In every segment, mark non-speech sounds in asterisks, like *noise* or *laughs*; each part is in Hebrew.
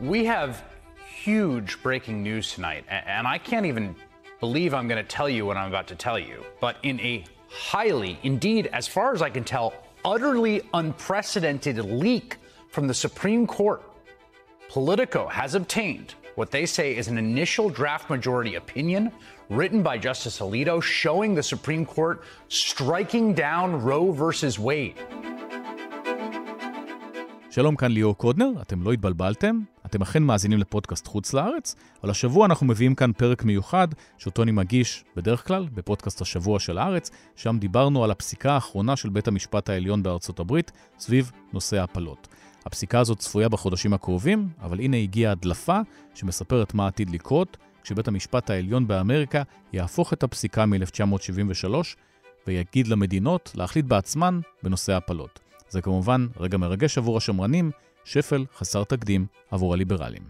We have huge breaking news tonight, and I can't even believe I'm going to tell you what I'm about to tell you. But in a highly, indeed, as far as I can tell, utterly unprecedented leak from the Supreme Court, Politico has obtained what they say is an initial draft majority opinion written by Justice Alito showing the Supreme Court striking down Roe versus Wade. שלום, כאן ליאור קודנר, אתם לא התבלבלתם, אתם אכן מאזינים לפודקאסט חוץ לארץ, אבל השבוע אנחנו מביאים כאן פרק מיוחד, שאותו אני מגיש בדרך כלל בפודקאסט השבוע של הארץ, שם דיברנו על הפסיקה האחרונה של בית המשפט העליון בארצות הברית סביב נושא ההפלות. הפסיקה הזאת צפויה בחודשים הקרובים, אבל הנה הגיעה הדלפה שמספרת מה עתיד לקרות, כשבית המשפט העליון באמריקה יהפוך את הפסיקה מ-1973 ויגיד למדינות להחליט בעצמן בנושא ההפלות. זה כמובן רגע מרגש עבור השמרנים, שפל חסר תקדים עבור הליברלים.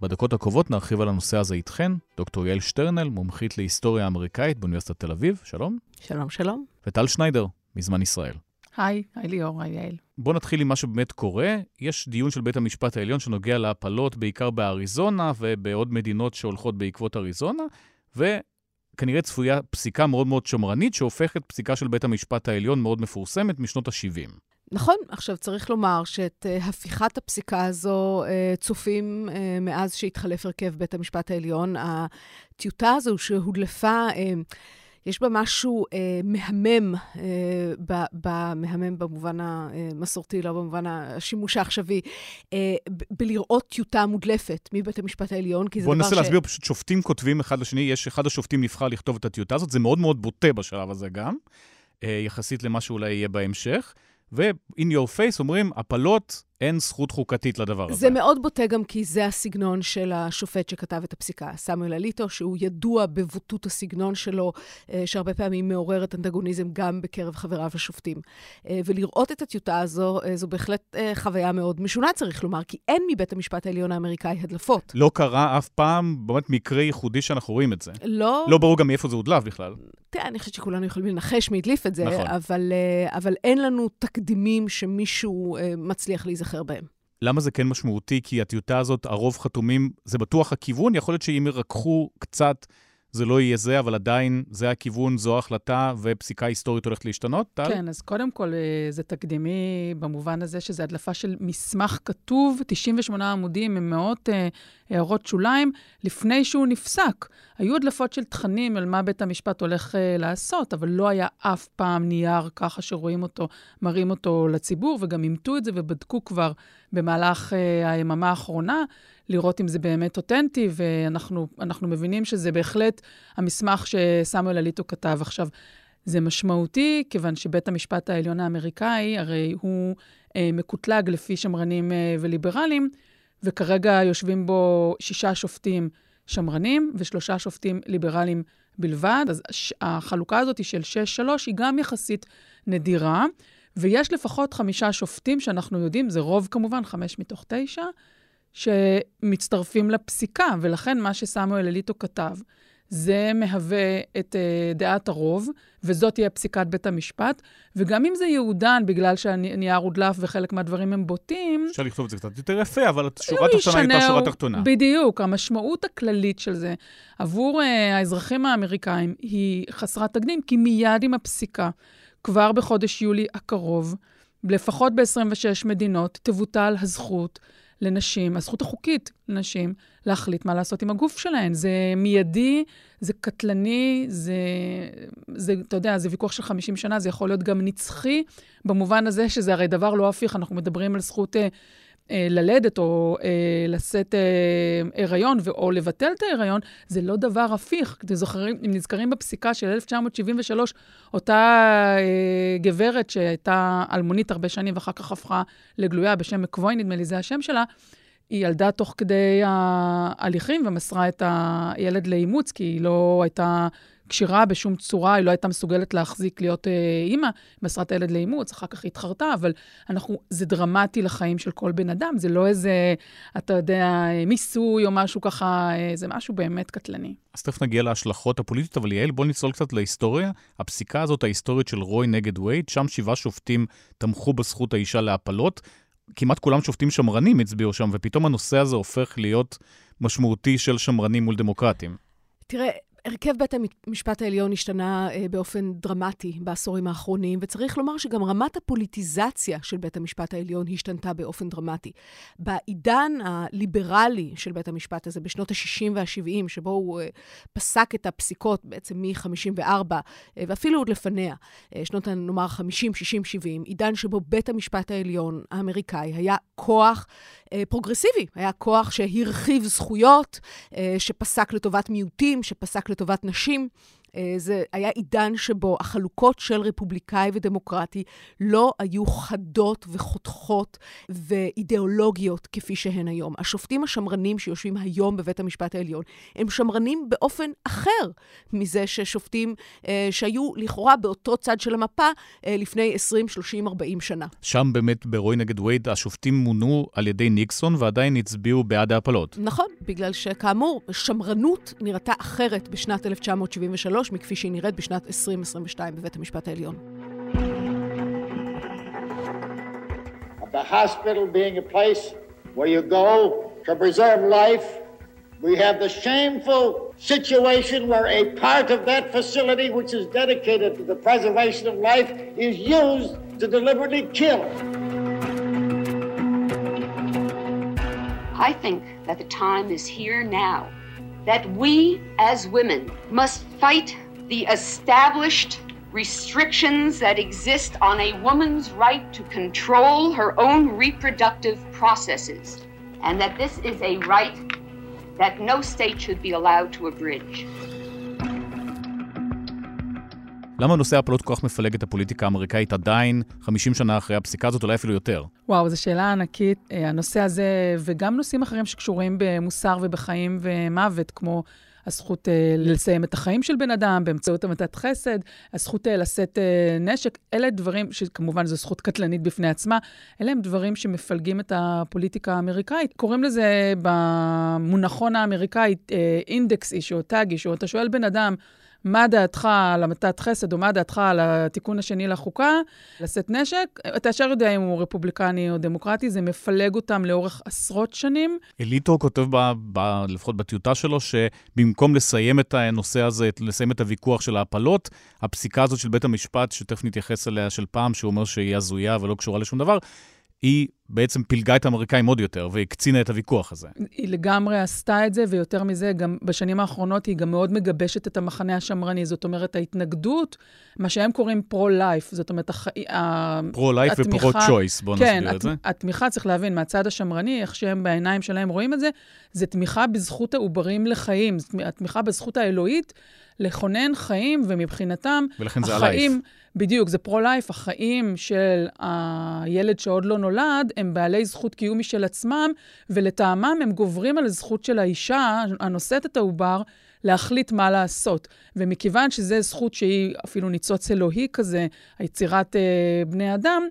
בדקות הקרובות נרחיב על הנושא הזה איתכן, דוקטור יעל שטרנל, מומחית להיסטוריה אמריקאית באוניברסיטת תל אביב, שלום. שלום, שלום. וטל שניידר, מזמן ישראל. היי, היי ליאור, היי יעל. בואו נתחיל עם מה שבאמת קורה. יש דיון של בית המשפט העליון שנוגע להפלות בעיקר באריזונה ובעוד מדינות שהולכות בעקבות אריזונה, וכנראה צפויה פסיקה מאוד מאוד שמרנית שהופכת פסיקה של בית המשפט העליון מאוד מפורסמת משנות ה-70. נכון, עכשיו צריך לומר שאת uh, הפיכת הפסיקה הזו uh, צופים uh, מאז שהתחלף הרכב בית המשפט העליון. הטיוטה הזו שהודלפה... Uh, יש בה משהו אה, מהמם, אה, ב, ב, מהמם במובן המסורתי, לא במובן השימוש העכשווי, אה, ב, בלראות טיוטה מודלפת מבית המשפט העליון, כי זה דבר ש... בוא ננסה להסביר, פשוט שופטים כותבים אחד לשני, יש אחד השופטים נבחר לכתוב את הטיוטה הזאת, זה מאוד מאוד בוטה בשלב הזה גם, אה, יחסית למה שאולי יהיה בהמשך. ו-in your face אומרים, הפלות, אין זכות חוקתית לדבר הזה. זה מאוד בוטה גם כי זה הסגנון של השופט שכתב את הפסיקה, סמואל אליטו, שהוא ידוע בבוטות הסגנון שלו, אה, שהרבה פעמים מעוררת אנטגוניזם גם בקרב חבריו השופטים. אה, ולראות את הטיוטה הזו, אה, זו בהחלט חוויה מאוד משונה, צריך לומר, כי אין מבית המשפט העליון האמריקאי הדלפות. לא קרה אף פעם, באמת מקרה ייחודי שאנחנו רואים את זה. לא... לא ברור גם מאיפה זה הודלף בכלל. תראה, אני חושבת שכולנו יכולים לנחש מי הדליף את זה, נכון. אבל, אבל אין לנו תקדימים שמישהו מצליח להיזכר בהם. למה זה כן משמעותי? כי הטיוטה הזאת, הרוב חתומים, זה בטוח הכיוון. יכול להיות שאם ירככו קצת, זה לא יהיה זה, אבל עדיין זה הכיוון, זו ההחלטה, ופסיקה היסטורית הולכת להשתנות, טל? כן, אז קודם כל, אה, זה תקדימי במובן הזה שזה הדלפה של מסמך כתוב, 98 עמודים עם מאות אה, הערות שוליים, לפני שהוא נפסק. היו הדלפות של תכנים על מה בית המשפט הולך אה, לעשות, אבל לא היה אף פעם נייר ככה שרואים אותו, מראים אותו לציבור, וגם אימתו את זה ובדקו כבר במהלך אה, היממה האחרונה, לראות אם זה באמת אותנטי, ואנחנו מבינים שזה בהחלט המסמך שסמואל אליטו כתב. עכשיו, זה משמעותי, כיוון שבית המשפט העליון האמריקאי, הרי הוא אה, מקוטלג לפי שמרנים אה, וליברלים, וכרגע יושבים בו שישה שופטים שמרנים ושלושה שופטים ליברלים בלבד. אז החלוקה הזאת של 6-3 היא גם יחסית נדירה, ויש לפחות חמישה שופטים שאנחנו יודעים, זה רוב כמובן, חמש מתוך תשע, שמצטרפים לפסיקה, ולכן מה שסמואל אליטו כתב, זה מהווה את uh, דעת הרוב, וזאת תהיה פסיקת בית המשפט. וגם אם זה יעודן, בגלל שהנייר הודלף וחלק מהדברים הם בוטים... אפשר לכתוב את זה קצת יותר יפה, אבל השורה התחתונה הייתה שורה תחתונה. בדיוק. המשמעות הכללית של זה עבור uh, האזרחים האמריקאים היא חסרת תקדים, כי מיד עם הפסיקה, כבר בחודש יולי הקרוב, לפחות ב-26 מדינות, תבוטל הזכות לנשים, הזכות החוקית לנשים, להחליט מה לעשות עם הגוף שלהן. זה מיידי, זה קטלני, זה, זה, אתה יודע, זה ויכוח של 50 שנה, זה יכול להיות גם נצחי, במובן הזה שזה הרי דבר לא הפיך, אנחנו מדברים על זכות... אה, ללדת או אה, לשאת אה, הריון ו- או לבטל את ההריון, זה לא דבר הפיך. אתם זוכרים, אם נזכרים בפסיקה של 1973, אותה אה, גברת שהייתה אלמונית הרבה שנים ואחר כך הפכה לגלויה בשם מקווי, נדמה לי, זה השם שלה, היא ילדה תוך כדי ההליכים ומסרה את הילד לאימוץ, כי היא לא הייתה כשירה בשום צורה, היא לא הייתה מסוגלת להחזיק להיות אה, אימא, מסרה את הילד לאימוץ, אחר כך היא התחרתה, אבל אנחנו, זה דרמטי לחיים של כל בן אדם, זה לא איזה, אתה יודע, מיסוי או משהו ככה, אה, זה משהו באמת קטלני. אז תכף נגיע להשלכות הפוליטיות, אבל יעל, בוא נצלול קצת להיסטוריה. הפסיקה הזאת, ההיסטורית של רוי נגד וייד, שם שבעה שופטים תמכו בזכות האישה להפלות. כמעט כולם שופטים שמרנים הצביעו שם, ופתאום הנושא הזה הופך להיות משמעותי של שמרנים מול דמוקרטים. תראה, הרכב בית המשפט העליון השתנה אה, באופן דרמטי בעשורים האחרונים, וצריך לומר שגם רמת הפוליטיזציה של בית המשפט העליון השתנתה באופן דרמטי. בעידן הליברלי של בית המשפט הזה, בשנות ה-60 וה-70, שבו הוא אה, פסק את הפסיקות בעצם מ-54, אה, ואפילו עוד לפניה, שנות, נאמר, 50, 60, 70, עידן שבו בית המשפט העליון האמריקאי היה כוח פרוגרסיבי, היה כוח שהרחיב זכויות, אה, שפסק לטובת מיעוטים, שפסק לטובת נשים. אה, זה היה עידן שבו החלוקות של רפובליקאי ודמוקרטי לא היו חדות וחותכות ואידיאולוגיות כפי שהן היום. השופטים השמרנים שיושבים היום בבית המשפט העליון הם שמרנים באופן אחר מזה ששופטים אה, שהיו לכאורה באותו צד של המפה אה, לפני 20, 30, 40 שנה. שם באמת ברוי נגד וייד השופטים מונו על ידי ניקסון ועדיין הצביעו בעד ההפלות. נכון, בגלל שכאמור, שמרנות נראתה אחרת בשנת 1973. מכפי שהיא נראית בשנת 2022 בבית המשפט העליון. The hospital being a place where you go to preserve life, we have the shameful situation where a part of that facility which is dedicated to the preservation of life is used to deliberately kill. I think that the time is here now that we as women must fight the established restrictions that exist on a woman's right to control her own reproductive processes, and that this is a right that no state should be allowed to abridge. למה נושא ההפלות כל כך מפלג את הפוליטיקה האמריקאית עדיין 50 שנה אחרי הפסיקה הזאת, אולי אפילו יותר? וואו, זו שאלה ענקית. הנושא הזה, וגם נושאים אחרים שקשורים במוסר ובחיים ומוות, כמו הזכות uh, לסיים את החיים של בן אדם באמצעות המתת חסד, הזכות uh, לשאת נשק, אלה דברים שכמובן זו זכות קטלנית בפני עצמה, אלה הם דברים שמפלגים את הפוליטיקה האמריקאית. קוראים לזה במונחון האמריקאי אינדקס אישו, טאג אישו, אתה שואל בן אדם, מה דעתך על המתת חסד, או מה דעתך על התיקון השני לחוקה, לשאת נשק, אתה ישר יודע אם הוא רפובליקני או דמוקרטי, זה מפלג אותם לאורך עשרות שנים. אליטו כותב, ב, ב, לפחות בטיוטה שלו, שבמקום לסיים את הנושא הזה, לסיים את הוויכוח של ההפלות, הפסיקה הזאת של בית המשפט, שתכף נתייחס אליה של פעם, שהוא אומר שהיא הזויה ולא קשורה לשום דבר, היא בעצם פילגה את האמריקאים עוד יותר והקצינה את הוויכוח הזה. היא לגמרי עשתה את זה, ויותר מזה, גם בשנים האחרונות היא גם מאוד מגבשת את המחנה השמרני. זאת אומרת, ההתנגדות, מה שהם קוראים פרו-לייף, זאת אומרת, הח... פרו-לייף ופרו-צ'וייס, בואו כן, נסביר הת... את זה. התמיכה, צריך להבין, מהצד השמרני, איך שהם בעיניים שלהם רואים את זה, זה תמיכה בזכות העוברים לחיים, התמיכה בזכות האלוהית לכונן חיים, ומבחינתם, ולכן זה החיים... הלייף. בדיוק, זה פרו-לייף. החיים של הילד שעוד לא נולד הם בעלי זכות קיום משל עצמם, ולטעמם הם גוברים על הזכות של האישה הנושאת את העובר להחליט מה לעשות. ומכיוון שזו זכות שהיא אפילו ניצוץ אלוהי כזה, היצירת אה, בני אדם,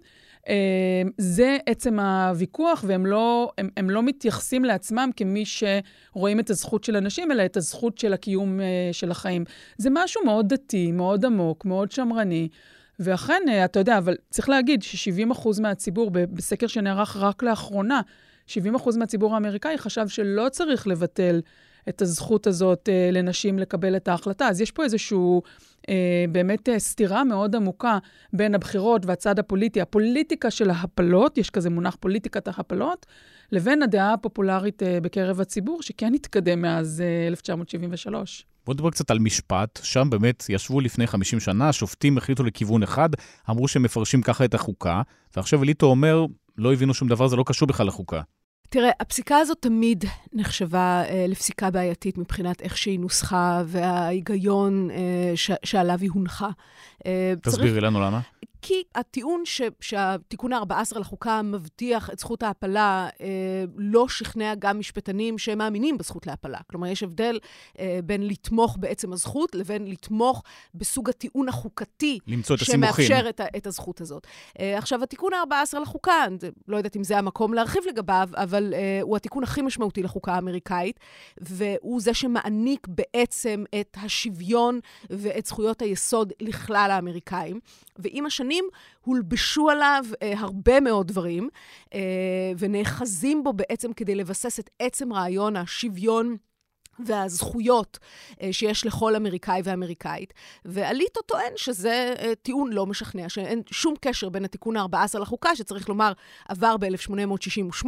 אה, זה עצם הוויכוח, והם לא, הם, הם לא מתייחסים לעצמם כמי שרואים את הזכות של אנשים, אלא את הזכות של הקיום אה, של החיים. זה משהו מאוד דתי, מאוד עמוק, מאוד שמרני. ואכן, אה, אתה יודע, אבל צריך להגיד ש-70% מהציבור, בסקר שנערך רק לאחרונה, 70% מהציבור האמריקאי חשב שלא צריך לבטל את הזכות הזאת אה, לנשים לקבל את ההחלטה. אז יש פה איזשהו, אה, באמת סתירה מאוד עמוקה בין הבחירות והצד הפוליטי, הפוליטיקה של ההפלות, יש כזה מונח פוליטיקת ההפלות, לבין הדעה הפופולרית בקרב הציבור, שכן התקדם מאז אה, 1973. בואו נדבר קצת על משפט. שם באמת ישבו לפני 50 שנה, השופטים החליטו לכיוון אחד, אמרו שהם מפרשים ככה את החוקה, ועכשיו אליטו אומר, לא הבינו שום דבר, זה לא קשור בכלל לחוקה. תראה, הפסיקה הזאת תמיד נחשבה אה, לפסיקה בעייתית מבחינת איך שהיא נוסחה וההיגיון אה, ש- שעליו היא הונחה. אה, תסבירי צריך... לנו למה. כי הטיעון ש, שהתיקון ה-14 לחוקה מבטיח את זכות ההפלה אה, לא שכנע גם משפטנים שמאמינים בזכות להפלה. כלומר, יש הבדל אה, בין לתמוך בעצם הזכות לבין לתמוך בסוג הטיעון החוקתי למצוא את הסימוכים. שמאפשר את, את הזכות הזאת. אה, עכשיו, התיקון ה-14 לחוקה, לא יודעת אם זה המקום להרחיב לגביו, אבל אה, הוא התיקון הכי משמעותי לחוקה האמריקאית, והוא זה שמעניק בעצם את השוויון ואת זכויות היסוד לכלל האמריקאים. ועם השנים הולבשו עליו אה, הרבה מאוד דברים, אה, ונאחזים בו בעצם כדי לבסס את עצם רעיון השוויון. והזכויות אה, שיש לכל אמריקאי ואמריקאית. ואליטו טוען שזה אה, טיעון לא משכנע, שאין שום קשר בין התיקון ה-14 לחוקה, שצריך לומר עבר ב-1868,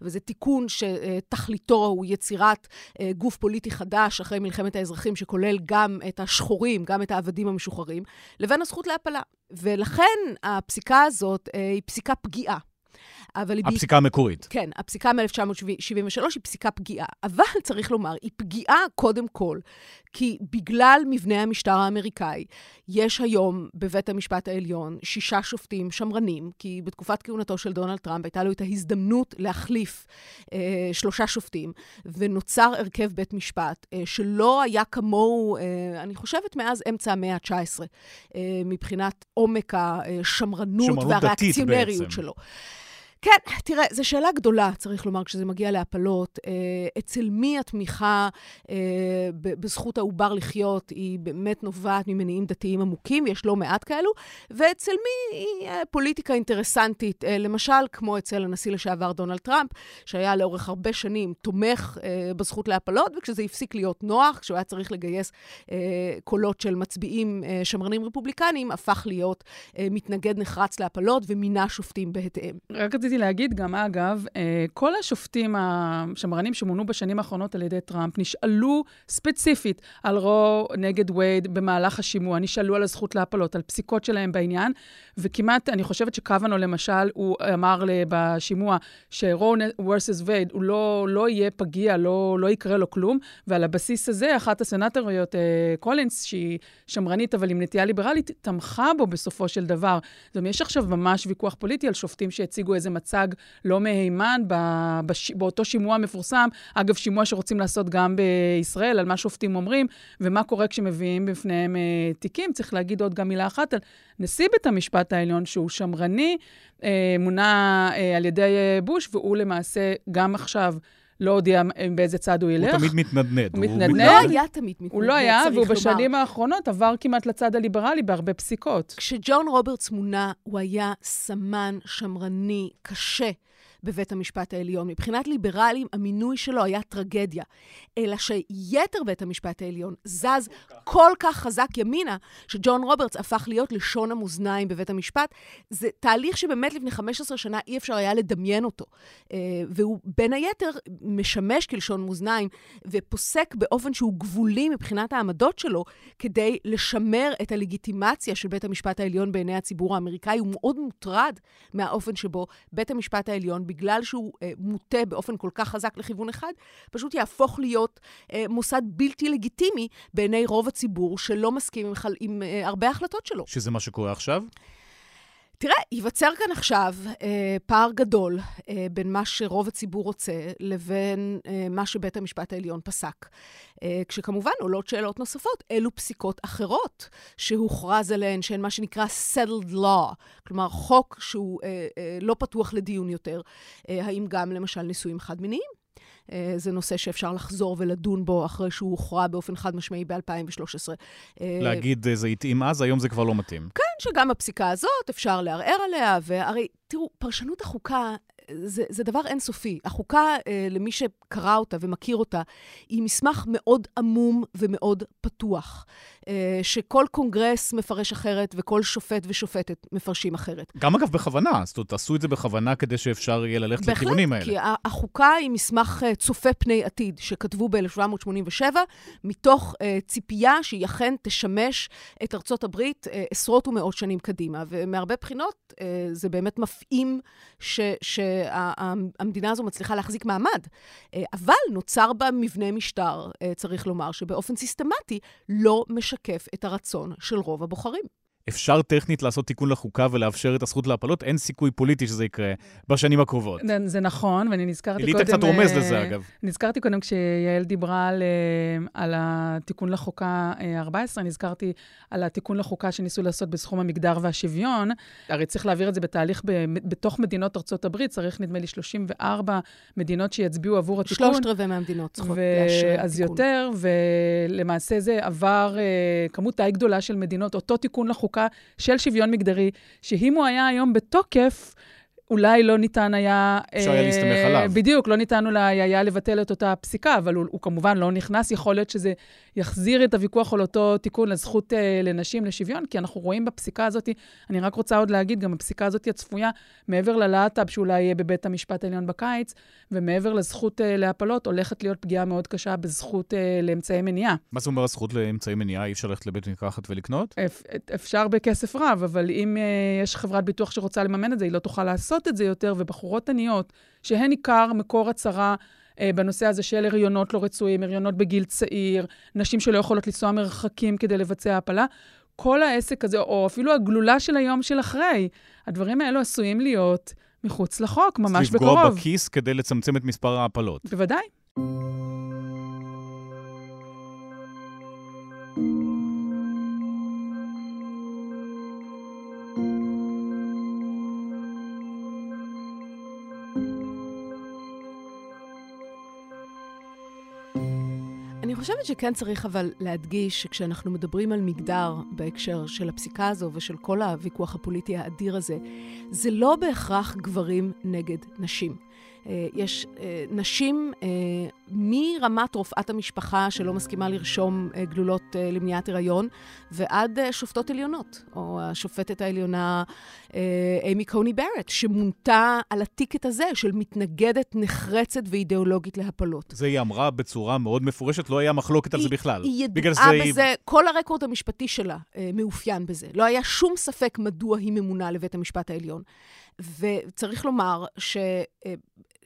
וזה תיקון שתכליתו הוא יצירת אה, גוף פוליטי חדש אחרי מלחמת האזרחים, שכולל גם את השחורים, גם את העבדים המשוחררים, לבין הזכות להפלה. ולכן הפסיקה הזאת היא פסיקה פגיעה. אבל היא... הפסיקה המקורית. כן, הפסיקה מ-1973 היא פסיקה פגיעה. אבל *laughs* צריך לומר, היא פגיעה קודם כל, כי בגלל מבנה המשטר האמריקאי, יש היום בבית המשפט העליון שישה שופטים שמרנים, כי בתקופת כהונתו של דונלד טראמפ הייתה לו את ההזדמנות להחליף אה, שלושה שופטים, ונוצר הרכב בית משפט אה, שלא היה כמוהו, אה, אני חושבת, מאז אמצע המאה ה-19, אה, מבחינת עומק השמרנות והריאקציונריות שלו. כן, תראה, זו שאלה גדולה, צריך לומר, כשזה מגיע להפלות. אה, אצל מי התמיכה אה, בזכות העובר לחיות היא באמת נובעת ממניעים דתיים עמוקים, יש לא מעט כאלו, ואצל מי היא אה, פוליטיקה אינטרסנטית, למשל, כמו אצל הנשיא לשעבר דונלד טראמפ, שהיה לאורך הרבה שנים תומך בזכות להפלות, וכשזה הפסיק להיות נוח, כשהוא היה צריך לגייס קולות של מצביעים שמרנים רפובליקנים, הפך להיות מתנגד נחרץ להפלות ומינה שופטים בהתאם. רק רציתי להגיד גם, אגב, אה, כל השופטים השמרנים שמונו בשנים האחרונות על ידי טראמפ נשאלו ספציפית על רו נגד וייד במהלך השימוע, נשאלו על הזכות להפלות, על פסיקות שלהם בעניין, וכמעט, אני חושבת שקוואנו למשל, הוא אמר בשימוע שרו versus וייד, הוא לא, לא יהיה פגיע, לא, לא יקרה לו כלום, ועל הבסיס הזה, אחת הסנטוריות, אה, קולינס, שהיא שמרנית אבל עם נטייה ליברלית, תמכה בו בסופו של דבר. זאת אומרת, יש עכשיו ממש ויכוח פוליטי על שופטים שהציגו איזה מצג לא מהימן בש... באותו שימוע מפורסם. אגב, שימוע שרוצים לעשות גם בישראל, על מה שופטים אומרים, ומה קורה כשמביאים בפניהם אה, תיקים. צריך להגיד עוד גם מילה אחת על נשיא בית המשפט העליון, שהוא שמרני, אה, מונה אה, על ידי אה, בוש, והוא למעשה גם עכשיו... לא הודיע באיזה צד הוא ילך. הוא תמיד מתנדנד. הוא מתנדנד. לא היה תמיד מתנדנד, הוא לא היה, והוא בשנים האחרונות עבר כמעט לצד הליברלי בהרבה פסיקות. כשג'ון רוברטס מונה, הוא היה סמן שמרני קשה. בבית המשפט העליון. מבחינת ליברלים, המינוי שלו היה טרגדיה. אלא שיתר בית המשפט העליון זז כל כך חזק ימינה, שג'ון רוברטס הפך להיות לשון המאזניים בבית המשפט. זה תהליך שבאמת לפני 15 שנה אי אפשר היה לדמיין אותו. אה, והוא בין היתר משמש כלשון מאזניים, ופוסק באופן שהוא גבולי מבחינת העמדות שלו, כדי לשמר את הלגיטימציה של בית המשפט העליון בעיני הציבור האמריקאי. הוא מאוד מוטרד מהאופן שבו בית המשפט העליון, בגלל שהוא אה, מוטה באופן כל כך חזק לכיוון אחד, פשוט יהפוך להיות אה, מוסד בלתי לגיטימי בעיני רוב הציבור שלא מסכים עם, עם אה, הרבה החלטות שלו. שזה מה שקורה עכשיו? תראה, ייווצר כאן עכשיו אה, פער גדול אה, בין מה שרוב הציבור רוצה לבין אה, מה שבית המשפט העליון פסק. אה, כשכמובן עולות שאלות נוספות, אילו פסיקות אחרות שהוכרז עליהן, שהן מה שנקרא settled law, כלומר חוק שהוא אה, אה, לא פתוח לדיון יותר, אה, האם גם למשל נישואים חד-מיניים? אה, זה נושא שאפשר לחזור ולדון בו אחרי שהוא הוכרע באופן חד משמעי ב-2013. אה, להגיד זה התאים אז, היום זה כבר לא מתאים. כן, שגם הפסיקה הזאת, אפשר לערער עליה, והרי, תראו, פרשנות החוקה זה, זה דבר אינסופי. החוקה, אה, למי שקרא אותה ומכיר אותה, היא מסמך מאוד עמום ומאוד פתוח, אה, שכל קונגרס מפרש אחרת וכל שופט ושופטת מפרשים אחרת. גם אגב בכוונה, זאת אומרת, עשו את זה בכוונה כדי שאפשר יהיה ללכת בהחלט, לכיוונים האלה. בהחלט, כי החוקה היא מסמך אה, צופה פני עתיד, שכתבו ב-1787, מתוך אה, ציפייה שהיא אכן תשמש את ארצות הברית אה, עשרות ומאות שנים קדימה. ומהרבה בחינות, אה, זה באמת מפעים שהמדינה הזו מצליחה להחזיק מעמד. אה, אבל נוצר בה מבנה משטר, אה, צריך לומר, שבאופן סיסטמטי לא משקף את הרצון של רוב הבוחרים. אפשר טכנית לעשות תיקון לחוקה ולאפשר את הזכות להפלות, אין סיכוי פוליטי שזה יקרה בשנים הקרובות. זה, נכון, ואני נזכרתי קודם... אליטה קצת רומז לזה, אגב. נזכרתי קודם כשיעל דיברה על, על התיקון לחוקה 14, נזכרתי על התיקון לחוקה שניסו לעשות בסכום המגדר והשוויון. הרי צריך להעביר את זה בתהליך ב, בתוך מדינות ארצות הברית, צריך נדמה לי 34 מדינות שיצביעו עבור התיקון. שלושת רבעי מהמדינות צריכות לאשר אז. יותר, ולמעשה זה עבר כמות די גדולה של מדינות, אותו תיקון לחוקה. ארוכה של שוויון מגדרי, שאם הוא היה היום בתוקף, אולי לא ניתן היה... אפשר היה להסתמך עליו. בדיוק, לא ניתן אולי היה לבטל את אותה פסיקה, אבל הוא, הוא כמובן לא נכנס. יכול להיות שזה יחזיר את הוויכוח על אותו תיקון לזכות אה, לנשים לשוויון, כי אנחנו רואים בפסיקה הזאת, אני רק רוצה עוד להגיד, גם הפסיקה הזאת הצפויה, מעבר ללהט"ב שאולי יהיה בבית המשפט העליון בקיץ, ומעבר לזכות אה, להפלות, הולכת להיות פגיעה מאוד קשה בזכות אה, לאמצעי מניעה. מה זה אומר הזכות לאמצעי מניעה? אי אפשר ללכת לבית מרקחת ולקנות? אפ, אפשר בכסף רב, אבל אם אה, יש חברת ביטוח שרוצה לממן את זה, היא לא תוכל לעשות את זה יותר, ובחורות עניות, שהן עיקר מקור הצהרה אה, בנושא הזה של הריונות לא רצויים, הריונות בגיל צעיר, נשים שלא יכולות לנסוע מרחקים כדי לבצע הפלה, כל העסק הזה, או אפילו הגלולה של היום של אחרי, הדברים האלו עשויים להיות מחוץ לחוק, ממש בקרוב. לפגוע בכיס כדי לצמצם את מספר ההפלות. בוודאי. חושבת שכן צריך אבל להדגיש שכשאנחנו מדברים על מגדר בהקשר של הפסיקה הזו ושל כל הוויכוח הפוליטי האדיר הזה, זה לא בהכרח גברים נגד נשים. אה, יש אה, נשים אה, מרמת רופאת המשפחה שלא מסכימה לרשום גלולות למניעת הריון, ועד שופטות עליונות, או השופטת העליונה אימי קוני ברט, שמונתה על הטיקט הזה של מתנגדת נחרצת ואידיאולוגית להפלות. זה היא אמרה בצורה מאוד מפורשת, לא היה מחלוקת על זה בכלל. היא ידעה בזה, היא... כל הרקורד המשפטי שלה מאופיין בזה. לא היה שום ספק מדוע היא ממונה לבית המשפט העליון. וצריך לומר ש...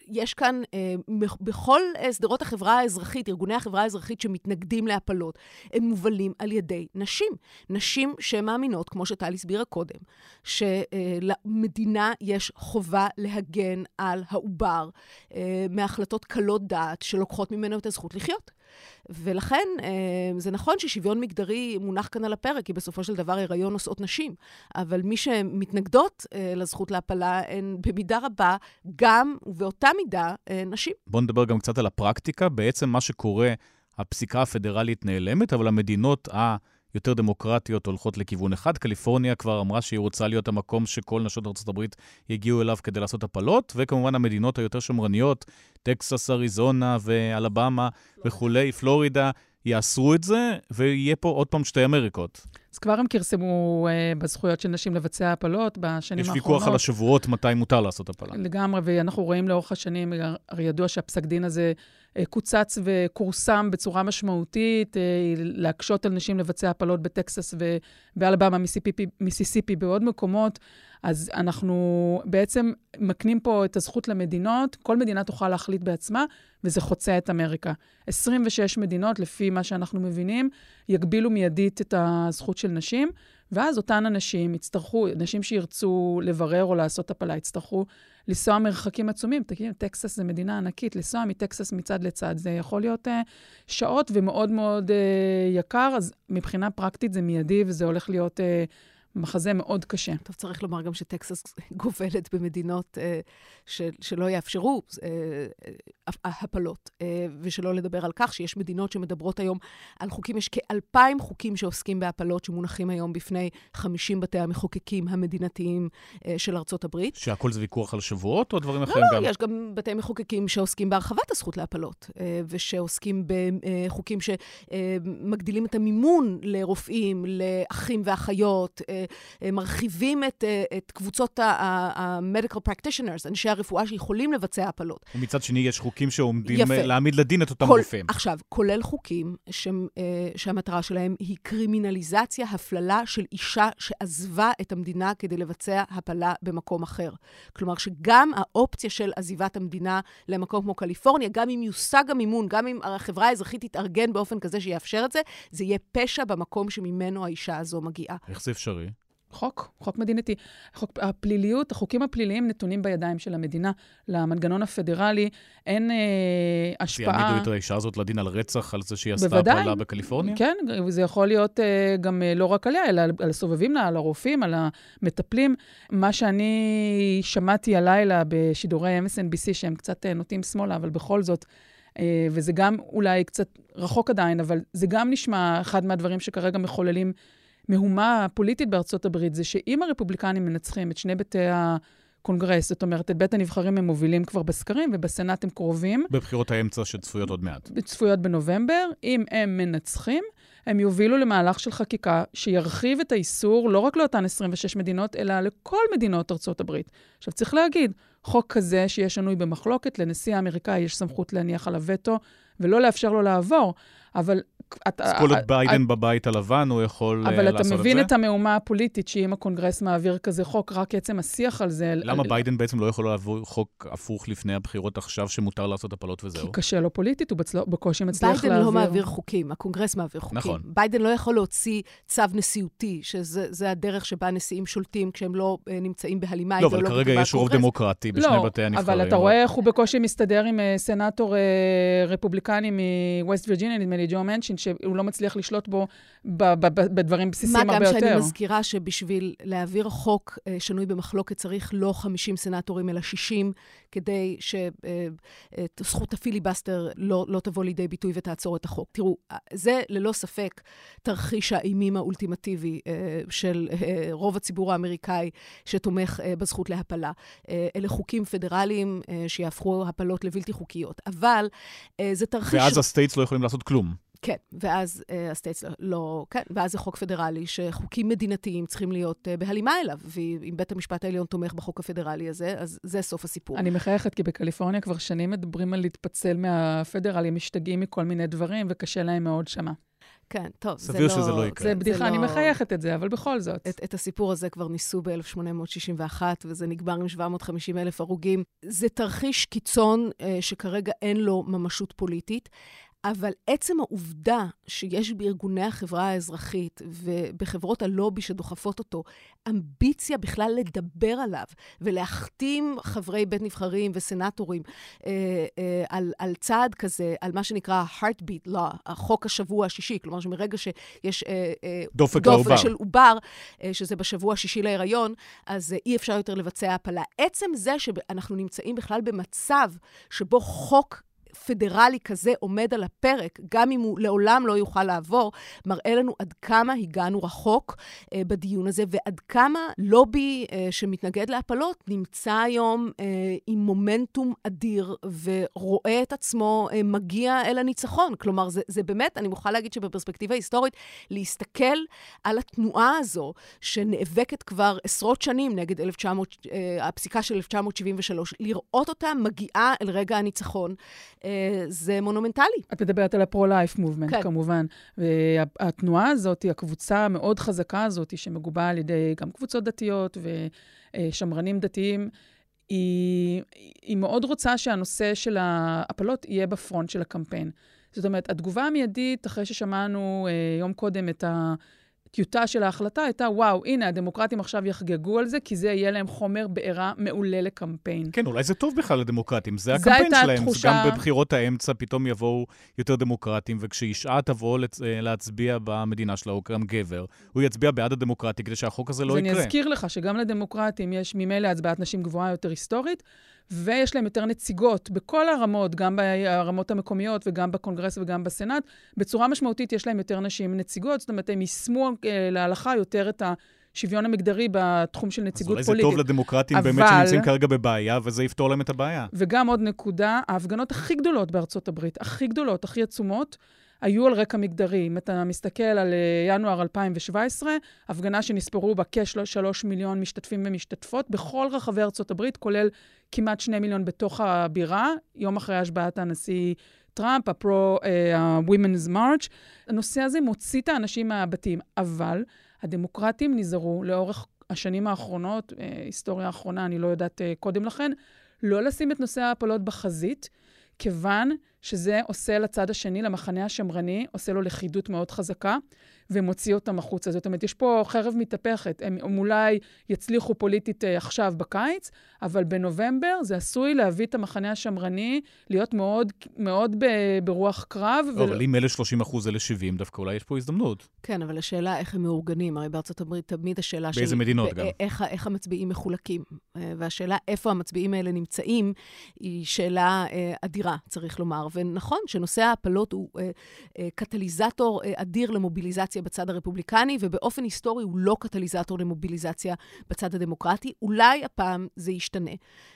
יש כאן, אה, בכל שדרות החברה האזרחית, ארגוני החברה האזרחית שמתנגדים להפלות, הם מובלים על ידי נשים. נשים שמאמינות, כמו שטל הסבירה קודם, שלמדינה יש חובה להגן על העובר אה, מהחלטות קלות דעת שלוקחות ממנו את הזכות לחיות. ולכן אה, זה נכון ששוויון מגדרי מונח כאן על הפרק, כי בסופו של דבר הריון נושאות נשים. אבל מי שמתנגדות אה, לזכות להפלה הן במידה רבה גם, ובאותה מידה, אה, נשים. בואו נדבר גם קצת על הפרקטיקה. בעצם מה שקורה, הפסיקה הפדרלית נעלמת, אבל המדינות ה... יותר דמוקרטיות הולכות לכיוון אחד. קליפורניה כבר אמרה שהיא רוצה להיות המקום שכל נשות ארה"ב יגיעו אליו כדי לעשות הפלות, וכמובן המדינות היותר שמרניות, טקסס, אריזונה ואלבמה וכולי, פלורידה, יאסרו את זה, ויהיה פה עוד פעם שתי אמריקות. אז כבר הם כרסמו uh, בזכויות של נשים לבצע הפלות בשנים האחרונות. יש ויכוח על השבועות מתי מותר לעשות הפלה. לגמרי, ואנחנו רואים לאורך השנים, הרי ידוע שהפסק דין הזה uh, קוצץ וכורסם בצורה משמעותית, uh, להקשות על נשים לבצע הפלות בטקסס ובאלבמה, מיסיסיפי, מיסיסיפי, בעוד מקומות. אז אנחנו בעצם מקנים פה את הזכות למדינות, כל מדינה תוכל להחליט בעצמה, וזה חוצה את אמריקה. 26 מדינות, לפי מה שאנחנו מבינים, יגבילו מיידית את הזכות של נשים, ואז אותן אנשים יצטרכו, נשים שירצו לברר או לעשות הפלה, יצטרכו לנסוע מרחקים עצומים. תגידו, טקסס זה מדינה ענקית, לנסוע מטקסס מצד לצד, זה יכול להיות uh, שעות ומאוד מאוד uh, יקר, אז מבחינה פרקטית זה מיידי וזה הולך להיות... Uh, מחזה מאוד קשה. טוב, צריך לומר גם שטקסס *laughs* גובלת במדינות אה, של, שלא יאפשרו אה, אה, הפלות, אה, ושלא לדבר על כך שיש מדינות שמדברות היום על חוקים, יש כאלפיים חוקים שעוסקים בהפלות שמונחים היום בפני 50 בתי המחוקקים המדינתיים אה, של ארצות הברית. שהכל זה ויכוח על שבועות או דברים אחרים לא, גם? לא, יש גם בתי מחוקקים שעוסקים בהרחבת הזכות להפלות, אה, ושעוסקים בחוקים שמגדילים את המימון לרופאים, לאחים ואחיות, אה, אה, מרחיבים את, אה, את קבוצות ה-medical practitioners, אנשי הרפואה שיכולים לבצע הפלות. ומצד שני, יש חוקים שעומדים יפה. להעמיד לדין את אותם כל, רופאים. עכשיו, כולל חוקים ש, שהמטרה שלהם היא קרימינליזציה, הפללה של אישה שעזבה את המדינה כדי לבצע הפלה במקום אחר. כלומר, שגם האופציה של עזיבת המדינה למקום כמו קליפורניה, גם אם יושג המימון, גם אם החברה האזרחית תתארגן באופן כזה שיאפשר את זה, זה יהיה פשע במקום שממנו האישה הזו מגיעה. איך זה אפשרי? חוק, חוק מדינתי. חוק, הפליליות, החוקים הפליליים נתונים בידיים של המדינה. למנגנון הפדרלי אין אה, השפעה... שיעמידו את האישה הזאת לדין על רצח, על זה שהיא עשתה הפעלה בקליפורניה? כן, זה יכול להיות אה, גם אה, לא רק עליה, אלא על, על הסובבים לה, על הרופאים, על המטפלים. מה שאני שמעתי הלילה בשידורי MSNBC, שהם קצת אה, נוטים שמאלה, אבל בכל זאת, אה, וזה גם אולי קצת רחוק עדיין, אבל זה גם נשמע אחד מהדברים שכרגע מחוללים המהומה הפוליטית בארצות הברית זה שאם הרפובליקנים מנצחים את שני בתי הקונגרס, זאת אומרת, את בית הנבחרים הם מובילים כבר בסקרים, ובסנאט הם קרובים. בבחירות האמצע שצפויות עוד מעט. צפויות בנובמבר. אם הם מנצחים, הם יובילו למהלך של חקיקה שירחיב את האיסור לא רק לאותן 26 מדינות, אלא לכל מדינות ארצות הברית. עכשיו, צריך להגיד, חוק כזה שיהיה שנוי במחלוקת, לנשיא האמריקאי יש סמכות להניח עליו וטו ולא לאפשר לו לעבור, אבל כל עוד ביידן בבית הלבן, הוא יכול לעשות את זה? אבל אתה מבין את המהומה הפוליטית, שאם הקונגרס מעביר כזה חוק, רק עצם השיח על זה... למה ביידן בעצם לא יכול לעבור חוק הפוך לפני הבחירות עכשיו, שמותר לעשות הפלות וזהו? כי קשה לו פוליטית, הוא בקושי מצליח להעביר. ביידן לא מעביר חוקים, הקונגרס מעביר חוקים. נכון. ביידן לא יכול להוציא צו נשיאותי, שזה הדרך שבה נשיאים שולטים כשהם לא נמצאים בהלימה לא, אבל כרגע יש רוב דמוקרטי בשני לא, בתי הנבחרים. אבל אתה רואה איך הוא בקושי מסתדר עם סנאטור רפובליקני מווסט וירג'יניה, נדמה לי, ג'ו מנצ'ין, שהוא לא מצליח לשלוט בו בדברים בסיסיים הרבה יותר. מה גם שאני מזכירה שבשביל להעביר חוק אה, שנוי במחלוקת צריך לא 50 סנטורים, אלא 60, כדי שזכות אה, הפיליבסטר לא, לא תבוא לידי ביטוי ותעצור את החוק. תראו, זה ללא ספק תרחיש האימים האולטימטיבי אה, של רוב הציבור האמריקאי שתומך בזכות להפלה. אלה חוקים פדרליים שיהפכו הפלות לבלתי חוקיות. אבל זה תרחיש... ואז ה states לא יכולים לעשות כלום. כן, ואז אה, ה states לא, כן, ואז זה חוק פדרלי שחוקים מדינתיים צריכים להיות אה, בהלימה אליו, ואם בית המשפט העליון תומך בחוק הפדרלי הזה, אז זה סוף הסיפור. אני מחייכת, כי בקליפורניה כבר שנים מדברים על להתפצל מהפדרלי, משתגעים מכל מיני דברים, וקשה להם מאוד שמה. כן, טוב, זה לא... סביר שזה לא יקרה. זה בדיחה, זה אני לא... מחייכת את זה, אבל בכל זאת. את, את הסיפור הזה כבר ניסו ב-1861, וזה נגמר עם 750 אלף הרוגים. זה תרחיש קיצון אה, שכרגע אין לו ממשות פוליטית. אבל עצם העובדה שיש בארגוני החברה האזרחית ובחברות הלובי שדוחפות אותו אמביציה בכלל לדבר עליו ולהחתים חברי בית נבחרים וסנטורים אה, אה, על, על צעד כזה, על מה שנקרא heartbeat law, החוק השבוע השישי, כלומר שמרגע שיש אה, אה, דופק, דופק של עובר, אה, שזה בשבוע השישי להיריון, אז אה, אי אפשר יותר לבצע הפלה. עצם זה שאנחנו נמצאים בכלל במצב שבו חוק פדרלי כזה עומד על הפרק, גם אם הוא לעולם לא יוכל לעבור, מראה לנו עד כמה הגענו רחוק אה, בדיון הזה, ועד כמה לובי אה, שמתנגד להפלות נמצא היום אה, עם מומנטום אדיר, ורואה את עצמו אה, מגיע אל הניצחון. כלומר, זה, זה באמת, אני מוכרחה להגיד שבפרספקטיבה היסטורית, להסתכל על התנועה הזו, שנאבקת כבר עשרות שנים נגד 1900, אה, הפסיקה של 1973, לראות אותה מגיעה אל רגע הניצחון. אה, זה מונומנטלי. את מדברת על הפרו-לייף מובמנט, כן. כמובן. והתנועה הזאת, הקבוצה המאוד חזקה הזאת, שמגובה על ידי גם קבוצות דתיות ושמרנים דתיים, היא, היא מאוד רוצה שהנושא של ההפלות יהיה בפרונט של הקמפיין. זאת אומרת, התגובה המיידית, אחרי ששמענו אה, יום קודם את ה... הטיוטה של ההחלטה הייתה, וואו, הנה, הדמוקרטים עכשיו יחגגו על זה, כי זה יהיה להם חומר בעירה מעולה לקמפיין. כן, אולי זה טוב בכלל לדמוקרטים, זה הקמפיין שלהם. תחושה... גם בבחירות האמצע פתאום יבואו יותר דמוקרטים, וכשאישה תבוא לצ... אה, להצביע במדינה שלה, או גם גבר, הוא יצביע בעד הדמוקרטי כדי שהחוק הזה לא יקרה. אז אני אזכיר לך שגם לדמוקרטים יש ממילא הצבעת נשים גבוהה יותר היסטורית, ויש להם יותר נציגות בכל הרמות, גם ברמות המקומיות וגם בקונגרס וגם בסנאט. בצורה משמעותית יש להם יותר נשים נציגות, זאת אומרת, הם יישמו אה, להלכה יותר את ה... השוויון המגדרי בתחום של נציגות פוליטית. אז אולי זה טוב לדמוקרטים אבל... באמת שנמצאים כרגע בבעיה, וזה יפתור להם את הבעיה. וגם עוד נקודה, ההפגנות הכי גדולות בארצות הברית, הכי גדולות, הכי עצומות, היו על רקע מגדרי. אם אתה מסתכל על אה, ינואר 2017, הפגנה שנספרו בה כ-3 מיליון משתתפים ומשתתפות בכל רחבי ארצות הברית, כולל כמעט 2 מיליון בתוך הבירה, יום אחרי השבעת הנשיא טראמפ, ה-Pro-Women's uh, March. הנושא הזה מוציא את האנשים מהבתים, אבל הדמוקרטים נזהרו לאורך השנים האחרונות, אה, היסטוריה האחרונה, אני לא יודעת אה, קודם לכן, לא לשים את נושא ההפלות בחזית, כיוון שזה עושה לצד השני, למחנה השמרני, עושה לו לכידות מאוד חזקה, ומוציא אותם החוצה. זאת אומרת, יש פה חרב מתהפכת. הם, הם אולי יצליחו פוליטית uh, עכשיו בקיץ, אבל בנובמבר זה עשוי להביא את המחנה השמרני להיות מאוד, מאוד ב, ברוח קרב. לא, ו... אבל אם אלה 30 אחוז, אלה 70, דווקא אולי יש פה הזדמנות. כן, אבל השאלה איך הם מאורגנים. הרי בארצות הברית תמיד השאלה של... באיזה מדינות גם. איך, איך המצביעים מחולקים. אה, והשאלה איפה המצביעים האלה נמצאים, היא שאלה אה, אדירה, צריך לומר. ונכון שנושא ההפלות הוא קטליזטור אדיר למוביליזציה. למוביליזציה בצד הרפובליקני, ובאופן היסטורי הוא לא קטליזטור למוביליזציה בצד הדמוקרטי. אולי הפעם זה ישתנה.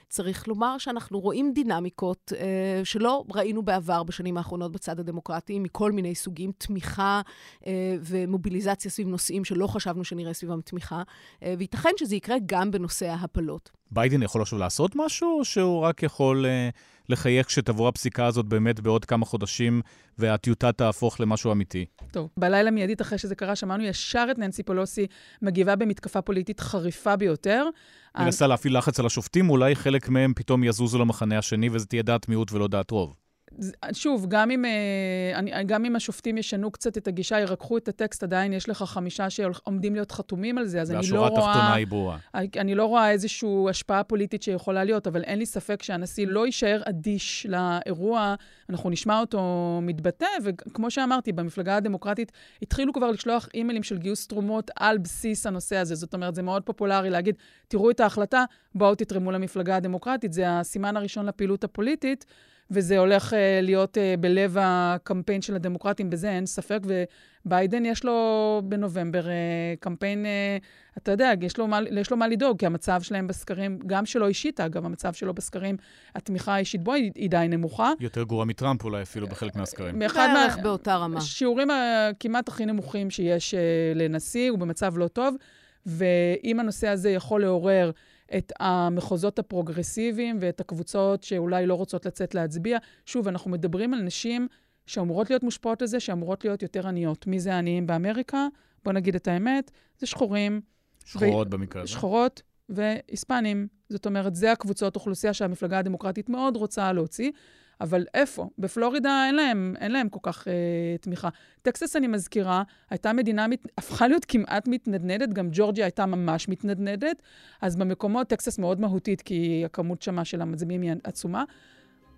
צריך לומר שאנחנו רואים דינמיקות אה, שלא ראינו בעבר בשנים האחרונות בצד הדמוקרטי, מכל מיני סוגים, תמיכה אה, ומוביליזציה סביב נושאים שלא חשבנו שנראה סביבם תמיכה, אה, וייתכן שזה יקרה גם בנושא ההפלות. ביידן יכול עכשיו לעשות משהו, או שהוא רק יכול אה, לחייך כשתבוא הפסיקה הזאת באמת בעוד כמה חודשים, והטיוטה תהפוך למשהו אמיתי? טוב, בלילה מיידית אחרי שזה קרה, שמענו ישר את ננסי פולוסי מגיבה במתקפה פוליטית חריפה ביותר. מנסה להפעיל לחץ על השופטים, אולי חלק מהם פתאום יזוזו למחנה השני, וזה תהיה דעת מיעוט ולא דעת רוב. שוב, גם אם, אה, גם אם השופטים ישנו קצת את הגישה, ירככו את הטקסט, עדיין יש לך חמישה שעומדים להיות חתומים על זה, אז אני לא רואה... והשורה התחתונה היא ברורה. אני לא רואה איזושהי השפעה פוליטית שיכולה להיות, אבל אין לי ספק שהנשיא לא יישאר אדיש לאירוע. אנחנו נשמע אותו מתבטא, וכמו שאמרתי, במפלגה הדמוקרטית התחילו כבר לשלוח אימיילים של גיוס תרומות על בסיס הנושא הזה. זאת אומרת, זה מאוד פופולרי להגיד, תראו את ההחלטה, בואו תתרמו למפלגה הדמוקרטית. זה הסימן הראשון לפעילות הפוליטית. וזה הולך uh, להיות uh, בלב הקמפיין של הדמוקרטים, בזה אין ספק, וביידן יש לו בנובמבר uh, קמפיין, uh, אתה יודע, יש לו, מה, יש לו מה לדאוג, כי המצב שלהם בסקרים, גם שלו אישית, אגב, המצב שלו בסקרים, התמיכה האישית בו היא, היא די נמוכה. יותר גרועה מטראמפ אולי אפילו בחלק מהסקרים. בערך מה... באותה רמה. השיעורים כמעט הכי נמוכים שיש uh, לנשיא, הוא במצב לא טוב, ואם הנושא הזה יכול לעורר... את המחוזות הפרוגרסיביים ואת הקבוצות שאולי לא רוצות לצאת להצביע. שוב, אנחנו מדברים על נשים שאמורות להיות מושפעות לזה, שאמורות להיות יותר עניות. מי זה העניים באמריקה? בואו נגיד את האמת, זה שחורים. שחורות ו... במקרה הזה. שחורות והיספנים. זאת אומרת, זה הקבוצות אוכלוסייה שהמפלגה הדמוקרטית מאוד רוצה להוציא. אבל איפה? בפלורידה אין להם, אין להם כל כך אה, תמיכה. טקסס, אני מזכירה, הייתה מדינה, מת, הפכה להיות כמעט מתנדנדת, גם ג'ורג'יה הייתה ממש מתנדנדת, אז במקומות, טקסס מאוד מהותית, כי הכמות שמה של המצביעים היא עצומה.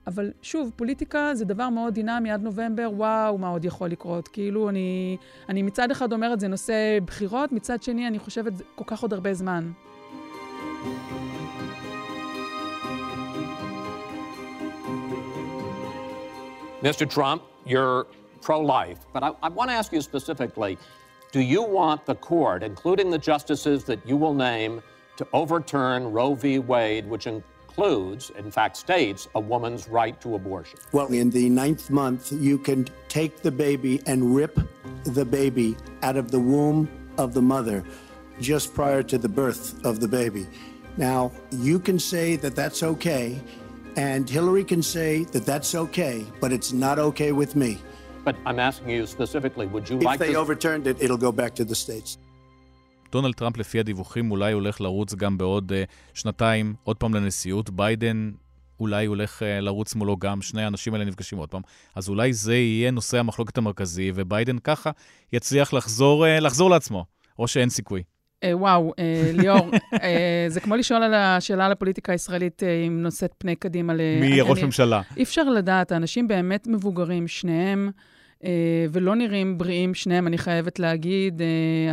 אבל שוב, פוליטיקה זה דבר מאוד דינמי עד נובמבר, וואו, מה עוד יכול לקרות? כאילו, אני, אני מצד אחד אומרת, זה נושא בחירות, מצד שני, אני חושבת, כל כך עוד הרבה זמן. Mr. Trump, you're pro life, but I, I want to ask you specifically do you want the court, including the justices that you will name, to overturn Roe v. Wade, which includes, in fact, states a woman's right to abortion? Well, in the ninth month, you can take the baby and rip the baby out of the womb of the mother just prior to the birth of the baby. Now, you can say that that's okay And Hillary can say that that's okay, but it's not okay with me. But I'm asking you specifically, would you if like to... If they overturned it, it'll go back to the states. דונלד טראמפ, לפי הדיווחים, אולי הולך לרוץ גם בעוד uh, שנתיים, עוד פעם לנשיאות. ביידן אולי הולך uh, לרוץ מולו גם, שני האנשים האלה נפגשים עוד פעם. אז אולי זה יהיה נושא המחלוקת המרכזי, וביידן ככה יצליח לחזור, uh, לחזור לעצמו, או שאין סיכוי. אה, וואו, אה, ליאור, אה, זה כמו לשאול על השאלה על הפוליטיקה הישראלית, אם נושאת פני קדימה ל... מי יהיה ראש ממשלה? אי אפשר לדעת, האנשים באמת מבוגרים, שניהם, ולא נראים בריאים, שניהם, אני חייבת להגיד,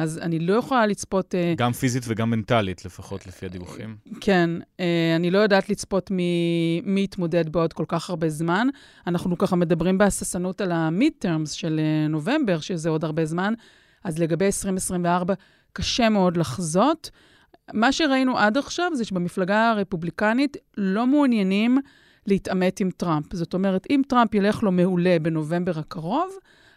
אז אני לא יכולה לצפות... גם פיזית וגם מנטלית, לפחות לפי הדיווחים. כן, אני לא יודעת לצפות מי, מי יתמודד בעוד כל כך הרבה זמן. אנחנו ככה מדברים בהססנות על ה-midterms של נובמבר, שזה עוד הרבה זמן. אז לגבי 2024, קשה מאוד לחזות. מה שראינו עד עכשיו זה שבמפלגה הרפובליקנית לא מעוניינים להתעמת עם טראמפ. זאת אומרת, אם טראמפ ילך לו מעולה בנובמבר הקרוב,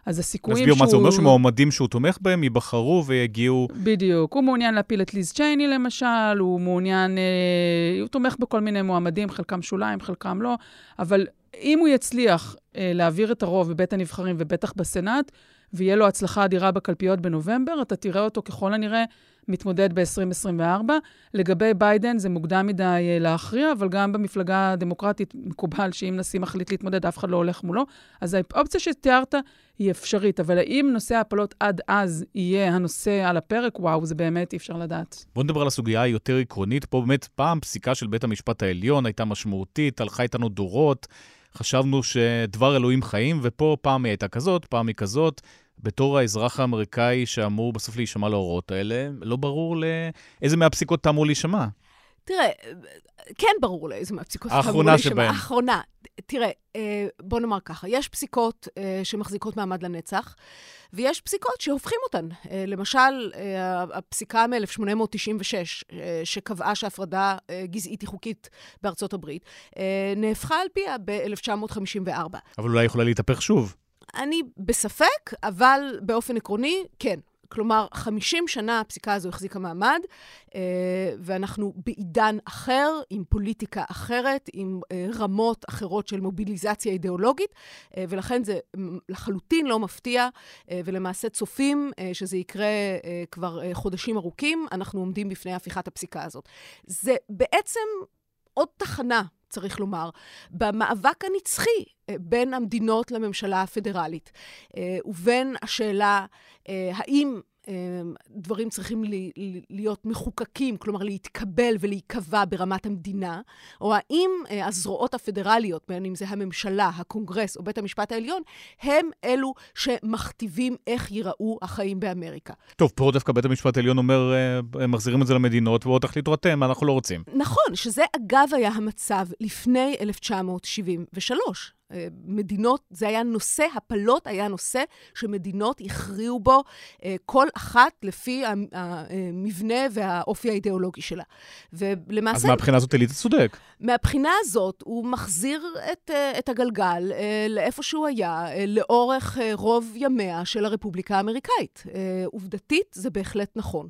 אז הסיכויים שהוא... נסביר מה זה אומר, שמועמדים שהוא תומך בהם ייבחרו ויגיעו... בדיוק. הוא מעוניין להפיל את ליז צ'ייני למשל, הוא מעוניין... אה, הוא תומך בכל מיני מועמדים, חלקם שוליים, חלקם לא, אבל אם הוא יצליח אה, להעביר את הרוב בבית הנבחרים ובטח בסנאט, ויהיה לו הצלחה אדירה בקלפיות בנובמבר, אתה תראה אותו ככל הנראה מתמודד ב-2024. לגבי ביידן, זה מוקדם מדי אה, להכריע, אבל גם במפלגה הדמוקרטית מקובל שאם נשיא מחליט להתמודד, אף אחד לא הולך מולו. אז האופציה שתיארת היא אפשרית, אבל האם נושא ההפלות עד אז יהיה הנושא על הפרק? וואו, זה באמת אי אפשר לדעת. בוא נדבר על הסוגיה היותר עקרונית. פה באמת פעם פסיקה של בית המשפט העליון הייתה משמעותית, הלכה איתנו דורות. חשבנו שדבר אלוהים חיים, ופה פעם היא הייתה כזאת, פעם היא כזאת. בתור האזרח האמריקאי שאמור בסוף להישמע להוראות האלה, לא ברור לאיזה מהפסיקות אתה אמור להישמע. תראה, כן ברור לאיזה מהפסיקות אתה אמור להישמע. האחרונה שבהן. האחרונה. תראה, אה, בוא נאמר ככה, יש פסיקות אה, שמחזיקות מעמד לנצח, ויש פסיקות שהופכים אותן. אה, למשל, הפסיקה מ-1896, שקבעה שהפרדה גזעית היא חוקית בארצות הברית, נהפכה על פיה ב-1954. אבל אולי יכולה להתהפך שוב. אני בספק, אבל באופן עקרוני, כן. כלומר, 50 שנה הפסיקה הזו החזיקה מעמד, אה, ואנחנו בעידן אחר, עם פוליטיקה אחרת, עם אה, רמות אחרות של מוביליזציה אידיאולוגית, אה, ולכן זה לחלוטין לא מפתיע, ולמעשה צופים שזה יקרה כבר חודשים ארוכים, אנחנו עומדים בפני הפיכת הפסיקה הזאת. זה בעצם עוד תחנה צריך לומר, במאבק הנצחי בין המדינות לממשלה הפדרלית, ובין השאלה האם אמ, דברים צריכים להיות מחוקקים, כלומר להתקבל ולהיקבע ברמת המדינה, או האם אה, הזרועות הפדרליות, בין אם זה הממשלה, הקונגרס או בית המשפט העליון, הם אלו שמכתיבים איך ייראו החיים באמריקה. טוב, פה דווקא בית המשפט העליון אומר, אה, מחזירים את זה למדינות, ובואו תחליטו אתם, אנחנו לא רוצים. נכון, שזה אגב היה המצב לפני 1973. מדינות, זה היה נושא, הפלות היה נושא שמדינות הכריעו בו אה, כל אחת לפי המבנה והאופי האידיאולוגי שלה. ולמעשה... אז מהבחינה הזאת אליטה צודק. מהבחינה הזאת הוא מחזיר את, אה, את הגלגל אה, לאיפה שהוא היה לאורך רוב ימיה של הרפובליקה האמריקאית. עובדתית זה בהחלט נכון.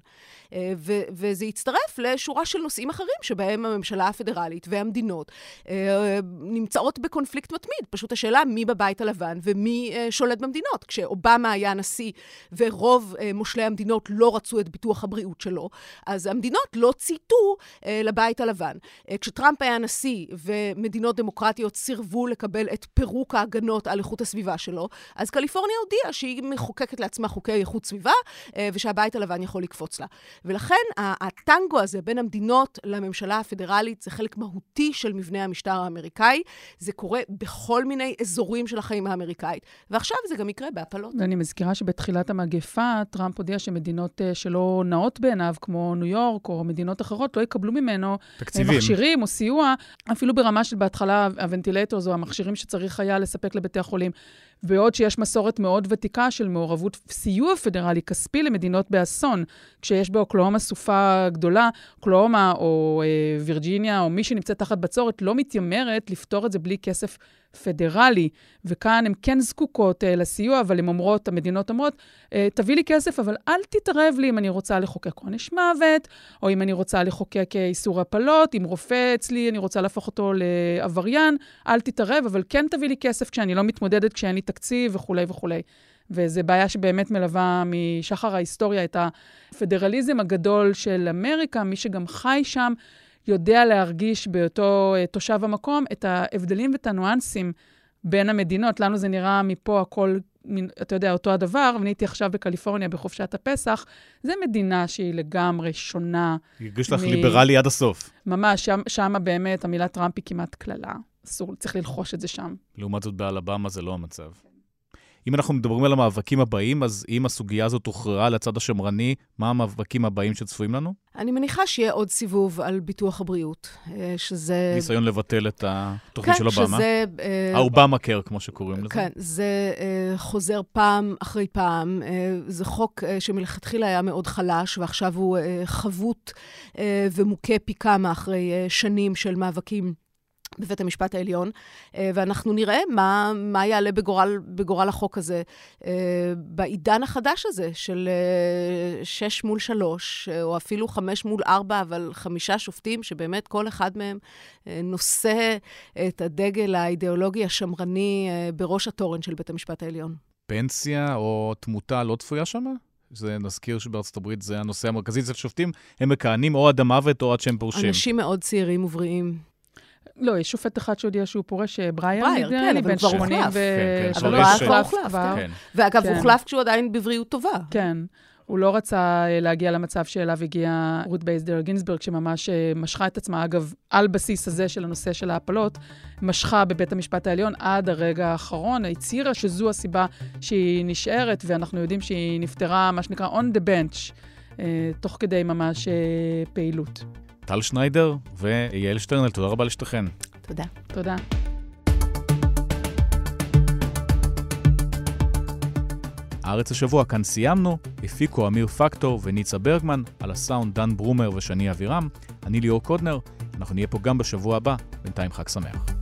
אה, ו- וזה יצטרף לשורה של נושאים אחרים שבהם הממשלה הפדרלית והמדינות אה, נמצאות בקונפליקט מתמיד. פשוט השאלה מי בבית הלבן ומי אה, שולט במדינות. כשאובמה היה נשיא ורוב מושלי המדינות לא רצו את ביטוח הבריאות שלו, אז המדינות לא צייתו לבית הלבן. כשטראמפ היה נשיא ומדינות דמוקרטיות סירבו לקבל את פירוק ההגנות על איכות הסביבה שלו, אז קליפורניה הודיעה שהיא מחוקקת לעצמה חוקי איכות סביבה ושהבית הלבן יכול לקפוץ לה. ולכן הטנגו הזה בין המדינות לממשלה הפדרלית זה חלק מהותי של מבנה המשטר האמריקאי. זה קורה בכל מיני אזורים של החיים האמריקאית, ועכשיו זה גם יקרה בהפלות. ואני מזכירה שבתחילת המגפה, טראמפ הודיע שמדינות אה, שלא נאות בעיניו, כמו ניו יורק או מדינות אחרות, לא יקבלו ממנו אה, תקציבים. מכשירים או סיוע, אפילו ברמה של בהתחלה הוונטילטור, או המכשירים שצריך היה לספק לבתי החולים. בעוד שיש מסורת מאוד ותיקה של מעורבות סיוע פדרלי כספי למדינות באסון, כשיש באוקלאומה סופה גדולה, אוקלאומה או אה, וירג'יניה או מי שנמצאת תחת בצורת לא מתיימרת לפתור את זה בלי כסף פדרלי, וכאן הן כן זקוקות uh, לסיוע, אבל הן אומרות, המדינות אומרות, uh, תביא לי כסף, אבל אל תתערב לי אם אני רוצה לחוקק עונש מוות, או אם אני רוצה לחוקק אה, איסור הפלות, אם רופא אצלי, אני רוצה להפוך אותו לעבריין, אל תתערב, אבל כן תביא לי כסף כשאני לא מתמודדת, כשאין לי וכולי וכולי. וזו בעיה שבאמת מלווה משחר ההיסטוריה את הפדרליזם הגדול של אמריקה, מי שגם חי שם. יודע להרגיש בהיותו uh, תושב המקום את ההבדלים ואת הניואנסים בין המדינות. לנו זה נראה מפה הכל, אתה יודע, אותו הדבר, ואני הייתי עכשיו בקליפורניה בחופשת הפסח. זו מדינה שהיא לגמרי שונה. הרגיש לך מ... ליברלי עד הסוף. ממש, שם, שם באמת המילה טראמפ היא כמעט קללה. אסור, צריך ללחוש את זה שם. לעומת זאת באלבמה זה לא המצב. אם אנחנו מדברים על המאבקים הבאים, אז אם הסוגיה הזאת הוכרעה לצד השמרני, מה המאבקים הבאים שצפויים לנו? אני מניחה שיהיה עוד סיבוב על ביטוח הבריאות, אה, שזה... ניסיון לבטל את התוכנית כן, של אובמה. כן, שזה... האובמה קר, כמו שקוראים לזה. כן, זה uh, חוזר פעם אחרי פעם. זה חוק שמלכתחילה היה מאוד חלש, ועכשיו הוא חבוט ומוכה פי כמה אחרי שנים של מאבקים. בבית המשפט העליון, אה, ואנחנו נראה מה, מה יעלה בגורל, בגורל החוק הזה אה, בעידן החדש הזה של אה, שש מול שלוש, או אפילו חמש מול ארבע, אבל חמישה שופטים, שבאמת כל אחד מהם נושא את הדגל האידיאולוגי השמרני בראש התורן של בית המשפט העליון. פנסיה או תמותה לא צפויה שם? זה, נזכיר שבארצות הברית זה הנושא המרכזי אצל שופטים, הם מכהנים או עד המוות או עד שהם פורשים. אנשים מאוד צעירים ובריאים. לא, יש שופט אחד שהודיע שהוא פורש, אה, ברייר, ברייר, כן, אבל כבר הוחלף. כן, כן, אבל ברייר כבר הוחלף, כן. ואגב, הוא הוחלף כשהוא עדיין בבריאות טובה. כן. הוא לא רצה אה, להגיע למצב שאליו הגיעה רות ביידר גינסבורג, שממש אה, משכה את עצמה, אגב, על בסיס הזה של הנושא של ההפלות, משכה בבית המשפט העליון עד הרגע האחרון, הצהירה שזו הסיבה שהיא נשארת, ואנחנו יודעים שהיא נפטרה, מה שנקרא, on the bench, תוך כדי ממש פעילות. טל שניידר ויעל שטרנל, תודה רבה לשתיכן. תודה. תודה. הארץ השבוע כאן סיימנו, הפיקו אמיר פקטור וניצה ברגמן, על הסאונד דן ברומר ושני אבירם, אני ליאור קודנר, אנחנו נהיה פה גם בשבוע הבא, בינתיים חג שמח.